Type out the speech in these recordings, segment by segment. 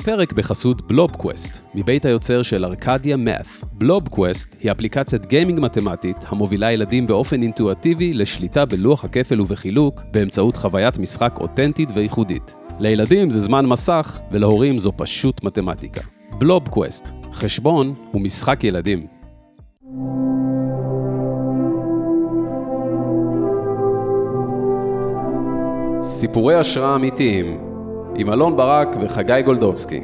הפרק בחסות בלובקווסט, מבית היוצר של Arcadia Math. בלובקווסט היא אפליקציית גיימינג מתמטית המובילה ילדים באופן אינטואטיבי לשליטה בלוח הכפל ובחילוק באמצעות חוויית משחק אותנטית וייחודית. לילדים זה זמן מסך, ולהורים זו פשוט מתמטיקה. בלובקווסט, חשבון ומשחק ילדים. סיפורי השראה אמיתיים עם אלון ברק וחגי גולדובסקי.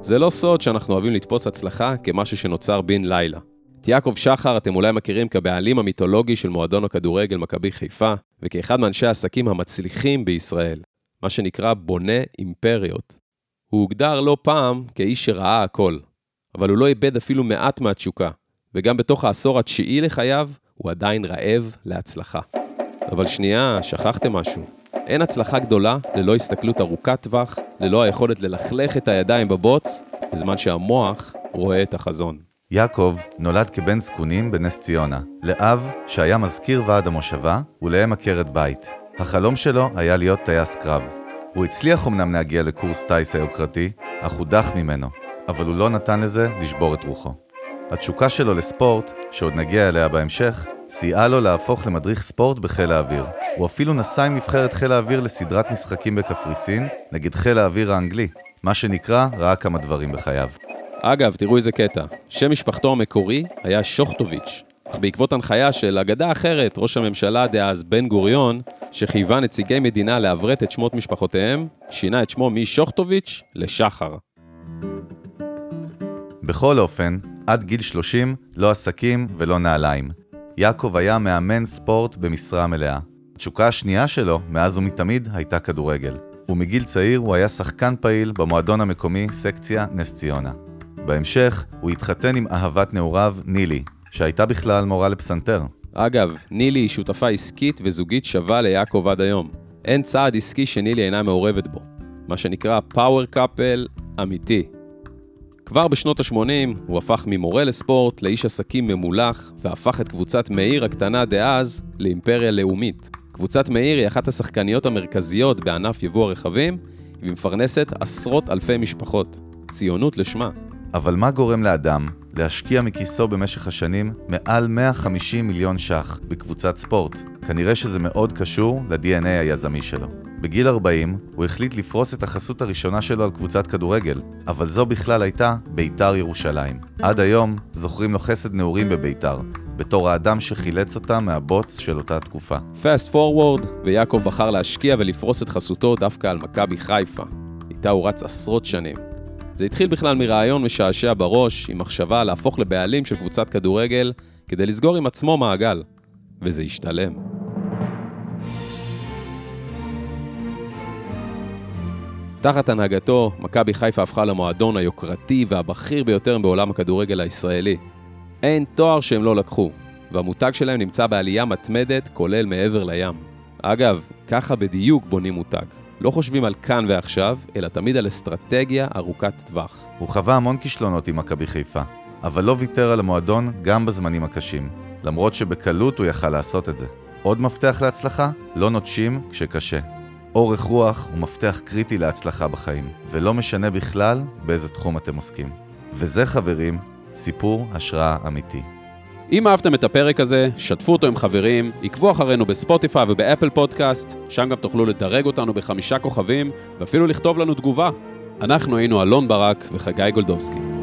זה לא סוד שאנחנו אוהבים לתפוס הצלחה כמשהו שנוצר בן לילה. את יעקב שחר אתם אולי מכירים כבעלים המיתולוגי של מועדון הכדורגל מכבי חיפה, וכאחד מאנשי העסקים המצליחים בישראל, מה שנקרא בונה אימפריות. הוא הוגדר לא פעם כאיש שראה הכל, אבל הוא לא איבד אפילו מעט מהתשוקה, וגם בתוך העשור התשיעי לחייו, הוא עדיין רעב להצלחה. אבל שנייה, שכחתם משהו. אין הצלחה גדולה ללא הסתכלות ארוכת טווח, ללא היכולת ללכלך את הידיים בבוץ, בזמן שהמוח רואה את החזון. יעקב נולד כבן זקונים בנס ציונה, לאב שהיה מזכיר ועד המושבה ולאם עקרת בית. החלום שלו היה להיות טייס קרב. הוא הצליח אמנם להגיע לקורס טיס היוקרתי, אך הודח ממנו, אבל הוא לא נתן לזה לשבור את רוחו. התשוקה שלו לספורט, שעוד נגיע אליה בהמשך, סייעה לו להפוך למדריך ספורט בחיל האוויר. הוא אפילו נסע עם נבחרת חיל האוויר לסדרת משחקים בקפריסין נגד חיל האוויר האנגלי. מה שנקרא, ראה כמה דברים בחייו. אגב, תראו איזה קטע. שם משפחתו המקורי היה שוחטוביץ', אך בעקבות הנחיה של אגדה אחרת, ראש הממשלה דאז בן גוריון, שחייבה נציגי מדינה לעברת את שמות משפחותיהם, שינה את שמו משוחטוביץ' לשחר. בכל אופן, עד גיל 30, לא עסקים ולא נעליים. יעקב היה מאמן ספורט במשרה מלאה. התשוקה השנייה שלו, מאז ומתמיד, הייתה כדורגל. ומגיל צעיר הוא היה שחקן פעיל במועדון המקומי סקציה נס ציונה. בהמשך, הוא התחתן עם אהבת נעוריו, נילי, שהייתה בכלל מורה לפסנתר. אגב, נילי היא שותפה עסקית וזוגית שווה ליעקב עד היום. אין צעד עסקי שנילי אינה מעורבת בו. מה שנקרא פאוור קאפל אמיתי. כבר בשנות ה-80 הוא הפך ממורה לספורט לאיש עסקים ממולח, והפך את קבוצת מאיר הקטנה דאז לאימפריה לאומית. קבוצת מאיר היא אחת השחקניות המרכזיות בענף יבוא הרכבים, ומפרנסת עשרות אלפי משפחות. ציונות לשמה. אבל מה גורם לאדם להשקיע מכיסו במשך השנים מעל 150 מיליון ש"ח בקבוצת ספורט? כנראה שזה מאוד קשור ל-DNA היזמי שלו. בגיל 40 הוא החליט לפרוס את החסות הראשונה שלו על קבוצת כדורגל, אבל זו בכלל הייתה בית"ר ירושלים. עד היום זוכרים לו חסד נעורים בבית"ר, בתור האדם שחילץ אותה מהבוץ של אותה תקופה. פאסט פורוורד, ויעקב בחר להשקיע ולפרוס את חסותו דווקא על מכבי חיפה. איתה הוא רץ עשרות שנים. זה התחיל בכלל מרעיון משעשע בראש, עם מחשבה להפוך לבעלים של קבוצת כדורגל, כדי לסגור עם עצמו מעגל. וזה השתלם. תחת הנהגתו, מכבי חיפה הפכה למועדון היוקרתי והבכיר ביותר בעולם הכדורגל הישראלי. אין תואר שהם לא לקחו, והמותג שלהם נמצא בעלייה מתמדת, כולל מעבר לים. אגב, ככה בדיוק בונים מותג. לא חושבים על כאן ועכשיו, אלא תמיד על אסטרטגיה ארוכת טווח. הוא חווה המון כישלונות עם מכבי חיפה, אבל לא ויתר על המועדון גם בזמנים הקשים, למרות שבקלות הוא יכל לעשות את זה. עוד מפתח להצלחה? לא נוטשים כשקשה. אורך רוח הוא מפתח קריטי להצלחה בחיים, ולא משנה בכלל באיזה תחום אתם עוסקים. וזה, חברים, סיפור השראה אמיתי. אם אהבתם את הפרק הזה, שתפו אותו עם חברים, עקבו אחרינו בספוטיפיי ובאפל פודקאסט, שם גם תוכלו לדרג אותנו בחמישה כוכבים, ואפילו לכתוב לנו תגובה. אנחנו היינו אלון ברק וחגי גולדובסקי.